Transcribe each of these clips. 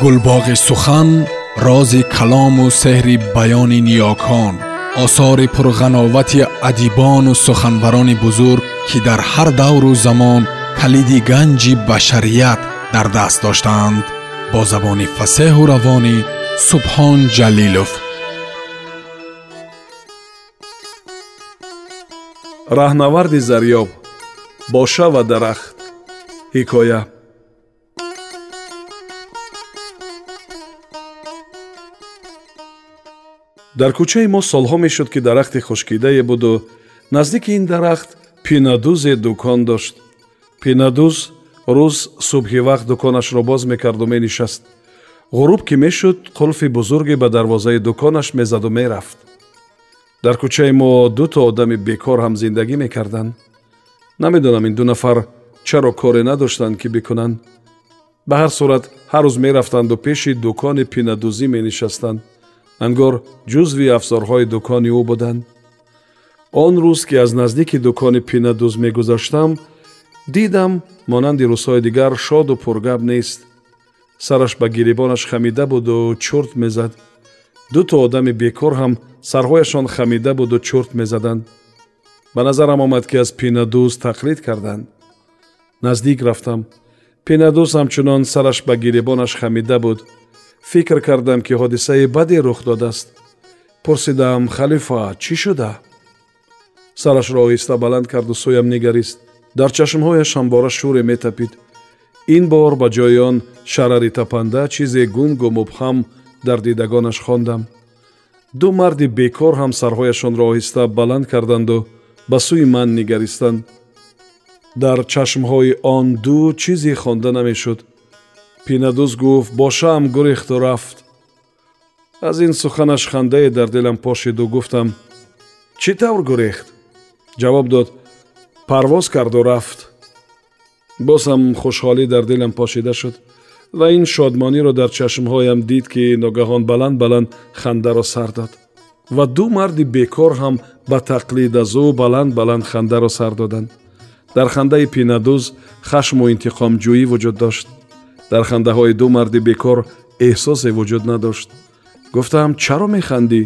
гулбоғи сухан рози калому сеҳри баёни ниёкон осори пурғановати адибону суханбарони бузург ки дар ҳар давру замон калиди ганҷи башарият дар даст доштаанд бо забони фасеҳу равонӣ субҳон ҷалилов. Раҳнаварди зарёб боша ва дарахт ҳикоя дар кӯчаи мо солҳо мешуд ки дарахти хушкидае буду. Наздики ин дарахт пинадузе дукон дошт. Пинадуз рӯз субҳи вақт дуконашро боз мекарду менишаст. Ғуруб ки мешуд қулфи бузурге ба дарвозаи дуконаш мезаду мерафт. Дар кӯчаи мо ду то одами бекор ҳам зиндагӣ мекарданд. Намедонам ин ду нафар чаро коре надоштанд ки бикунанд. Ба ҳар сурат ҳар рӯз мерафтанду пеши дукони пинадузӣ менишастанд ангор ҷузви афзорҳои дукони ӯ буданд. Он рӯз ки аз наздики дукони пинадуз мегузаштам дидам монанди рӯзҳои дигар шоду пургап нест. Сараш ба гирибонаш хамида буду чурт мезад. Ду то одами бекор ҳам сарҳояшон хамида буду чурт мезаданд. Ба назарам омад ки аз пинадуз тақлид карданд. Наздик рафтам. Пинадуз ҳамчунон сараш ба гирибонаш хамида буд фикр кардам ки ҳодисаи баде рух додааст. Пурсидам халифа чӣ шуда? Сарашро оҳиста баланд карду сӯям нигарист. Дар чашмҳояш ҳамбора шӯре метапид. Ин бор ба ҷои он шарари тапанда чизе гунгу мубҳам дар дидагонаш хондам. Ду марди бекор ҳам сарҳояшонро оҳиста баланд карданду ба сӯи ман нигаристанд. Дар чашмҳои он ду чизе хонда намешуд пинадуз гуфт бошаам гурехту рафт аз ин суханаш хандае дар дилам пошиду гуфтам чӣ тавр гурехт ҷавоб дод парвоз карду рафт бозам хушҳолӣ дар дилам пошида шуд ва ин шодмониро дар чашмҳоям дид ки ногаҳон баланд баланд хандаро сар дод ва ду марди бекор ҳам ба тақлид аз ӯ баланд баланд хандаро сар доданд дар хандаи пинадуз хашму интиқомҷӯӣ вуҷуд дошт дар хандаҳои ду марди бекор эҳсосе вуҷуд надошт. Гуфтам чаро механдӣ?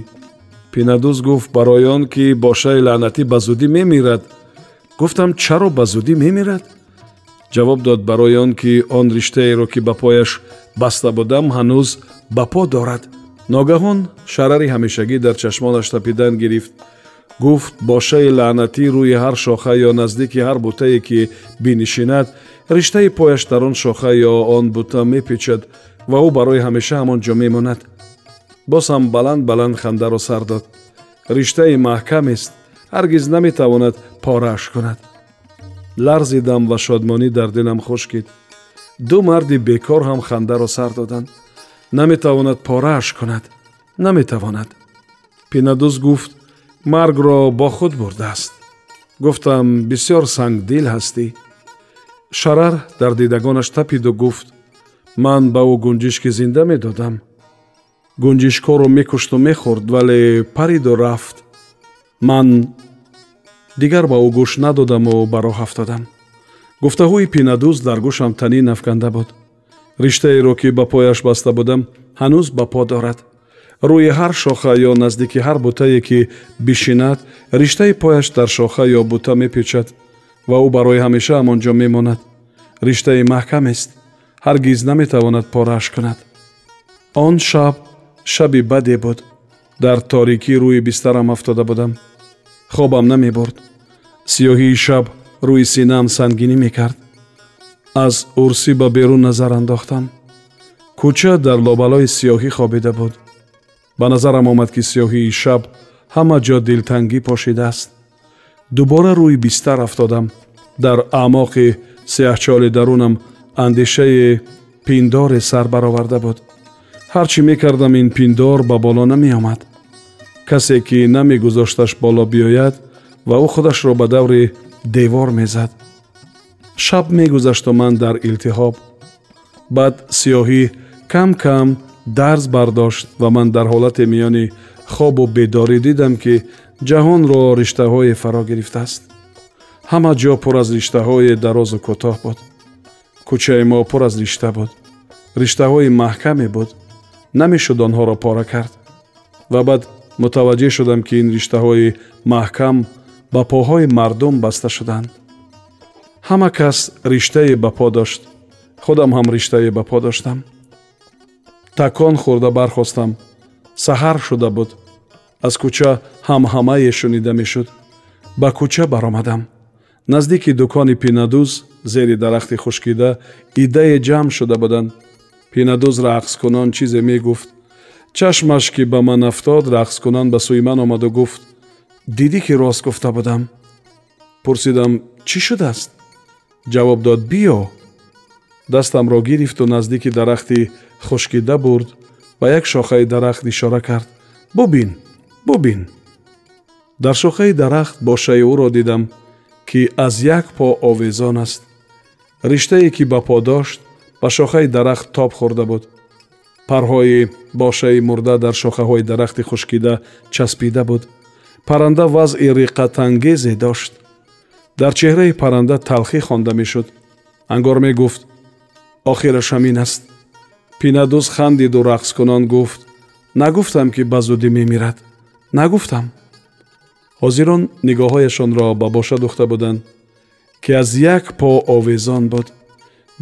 Пинадуз гуфт барои он ки бошаи лаънатӣ ба зудӣ мемирад гуфтам чаро ба зудӣ мемирад? Ҷавоб дод барои он ки он риштаеро ки ба пояш баста будам ҳанӯз ба по дорад ногаҳон шарари ҳамешагӣ дар чашмонаш тапидан гирифт гуфт бошаи лаънатӣ рӯи ҳар шоха ё наздики ҳар бутае ки бинишинад риштаи пояш дар он шоха ё он бута мепечад ва ӯ барои ҳамеша ҳамон ҷо мемонад боз ҳам баланд баланд хандаро сар дод риштаи маҳкамест ҳаргиз наметавонад порааш кунад ларзидам ва шодмонӣ дар дилам хушкид ду марди бекор ҳам хандаро сар доданд наметавонад порааш кунад наметавонад пинадуз гуфт маргро бо худ бурдааст. Гуфтам бисьёр сангдил ҳастӣ шарар дар дидагонаш тапиду гуфт ман ба ӯ гунҷишки зинда медодам. Гунҷишкоро мекушту мехӯрд вале париду рафт. Ман дигар ба ӯ гӯш надодаму ба роҳ афтодам гуфтаҳои пинадӯз дар гӯшам танин афканда буд. Риштаеро ки ба пояш баста будам ҳанӯз ба по дорад рӯи ҳар шоха ё наздики ҳар бутае ки бишинад риштаи пояш дар шоха ё бута мепечад ва ӯ барои ҳамеша ҳамон ҷо мемонад. Риштаи маҳкамест ҳаргиз наметавонад порааш кунад. Он шаб шаби баде буд. Дар торикӣ рӯи бистарам афтода будам. Хобам намебурд. Сиёҳии шаб рӯи синаам сангинӣ мекард. Аз урсӣ ба берун назар андохтам. Кӯча дар лобалои сиёҳӣ хобида буд ба назарам омад ки сиёҳии шаб ҳама ҷо дилтангӣ пошидааст. Дубора рӯи бистар афтодам. Дар аъмоқи сиҳчоли дарунам андешаи пиндоре сар бароварда буд. Ҳар чӣ мекардам ин пиндор ба боло намеомад. Касе ки намегузошташ боло биёяд ва ӯ худашро ба даври девор мезад. Шаб мегузашту ман дар илтиҳоб. Баъд сиёҳӣ кам кам дарз бардошт ва ман дар ҳолате миёни хобу бедорӣ дидам ки ҷаҳонро риштаҳое фаро гирифтааст. ҳама ҷо пур аз риштаҳои дарозу кӯтоҳ буд. кӯчаи мо пур аз ришта буд. риштаҳои маҳкаме буд. намешуд онҳоро пора кард. ва баъд мутаваҷҷеҳ шудам ки ин риштаҳои маҳкам ба поҳои мардум баста шуданд. ҳама кас риштае ба по дошт. худам ҳам риштае ба по доштам такон хӯрда бархостам. Саҳар шуда буд. Аз кӯча ҳамҳамае шунида мешуд. Ба кӯча баромадам. Наздики дукони пинадӯз зери дарахти хушкида идае ҷамъ шуда буданд пинадӯз рақскунон чизе мегуфт. Чашмаш ки ба ман афтод рақскунан ба сӯи ман омаду гуфт. Дидӣ ки рост гуфта будам. Пурсидам чӣ шудааст? Ҷавоб дод биё дастамро гирифту наздики дарахти хушкида бурд ба як шохаи дарахт ишора кард. Бубин бубин! Дар шохаи дарахт бошаи ӯро дидам ки аз як по овезон аст. Риштае ки ба по дошт ба шохаи дарахт тоб хӯрда буд. Парҳои бошаи мурда дар шохаҳои дарахти хушкида часпида буд. Парранда вазъи риққатангезе дошт. Дар чеҳраи парранда талхӣ хонда мешуд. Ангор мегуфт охираш ҳамин аст. Пинадӯз хандиду рақскунон гуфт. Нагуфтам ки ба зудӣ мемирад. Нагуфтам. Ҳозирон нигоҳҳояшонро ба боша духта буданд ки аз як по овезон буд.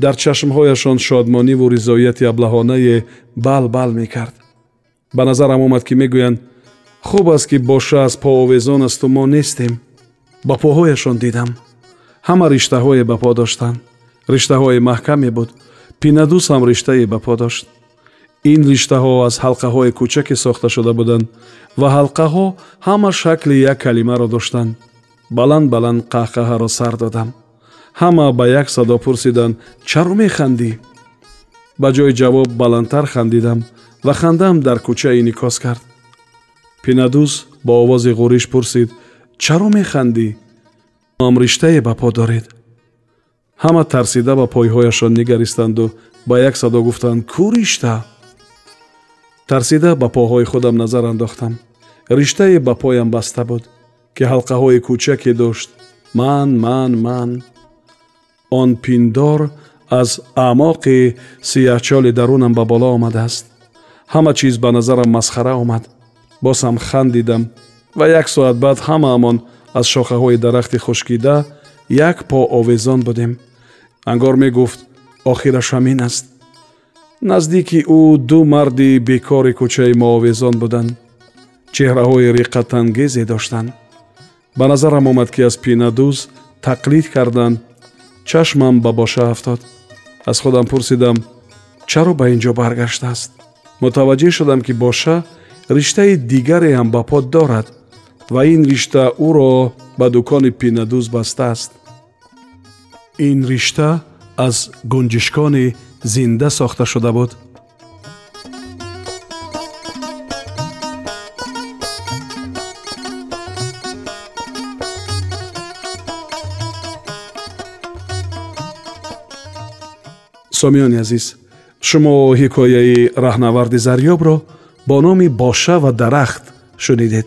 Дар чашмҳояшон шодмониву ризояти аблаҳонае бал бал мекард. Ба назарам омад ки мегӯянд хуб аст ки боша аз по овезон асту мо нестем. Ба поҳояшон дидам. Ҳама риштаҳое ба по доштанд риштаҳои маҳкаме буд пинадӯс ҳам риштае ба по дошт. Ин риштаҳо аз ҳалқаҳои кӯчаке сохта шуда буданд ва ҳалқаҳо ҳама шакли як калимаро доштанд. Баланд баланд қаҳқаҳаро сар додам. Ҳама ба як садо пурсиданд чаро механдӣ? Ба ҷои ҷавоб баландтар хандидам ва хандаам дар кӯча инъикос кард. Пинадӯс бо овози ғӯриш пурсид чаро механдӣ? Ам риштае ба по доред ҳама тарсида ба пойҳояшон нигаристанду ба як садо гуфтанд кӯ ришта? Тарсида ба поҳои худам назар андохтам. Риштае ба поям баста буд ки ҳалқаҳои кӯчаке дошт. Ман ман ман! Он пиндор аз аъмоқи сияҳчоли дарунам ба боло омадааст. Ҳама чиз ба назарам масхара омад. Боз ҳам хандидам ва як соат баъд ҳамаамон аз шохаҳои дарахти хушкида як по овезон будем. Ангор мегуфт охираш ҳамин аст наздики ӯ ду марди бекори кӯчаи моовезон буданд чеҳраҳои риққатангезе доштанд ба назарам омад ки аз пинадӯз тақлид карданд чашмам ба боша афтод. Аз худам пурсидам чаро ба ин ҷо баргаштааст мутаваҷҷеҳ шудам ки боша риштаи дигаре ҳам ба под дорад ва ин ришта ӯро ба дукони пинадӯз бастааст. Ин ришта аз гунҷишкони зинда сохта шуда буд. Сомиёни азиз шумо ҳикояи раҳнаварди зарёбро бо номи боша ва дарахт шунидед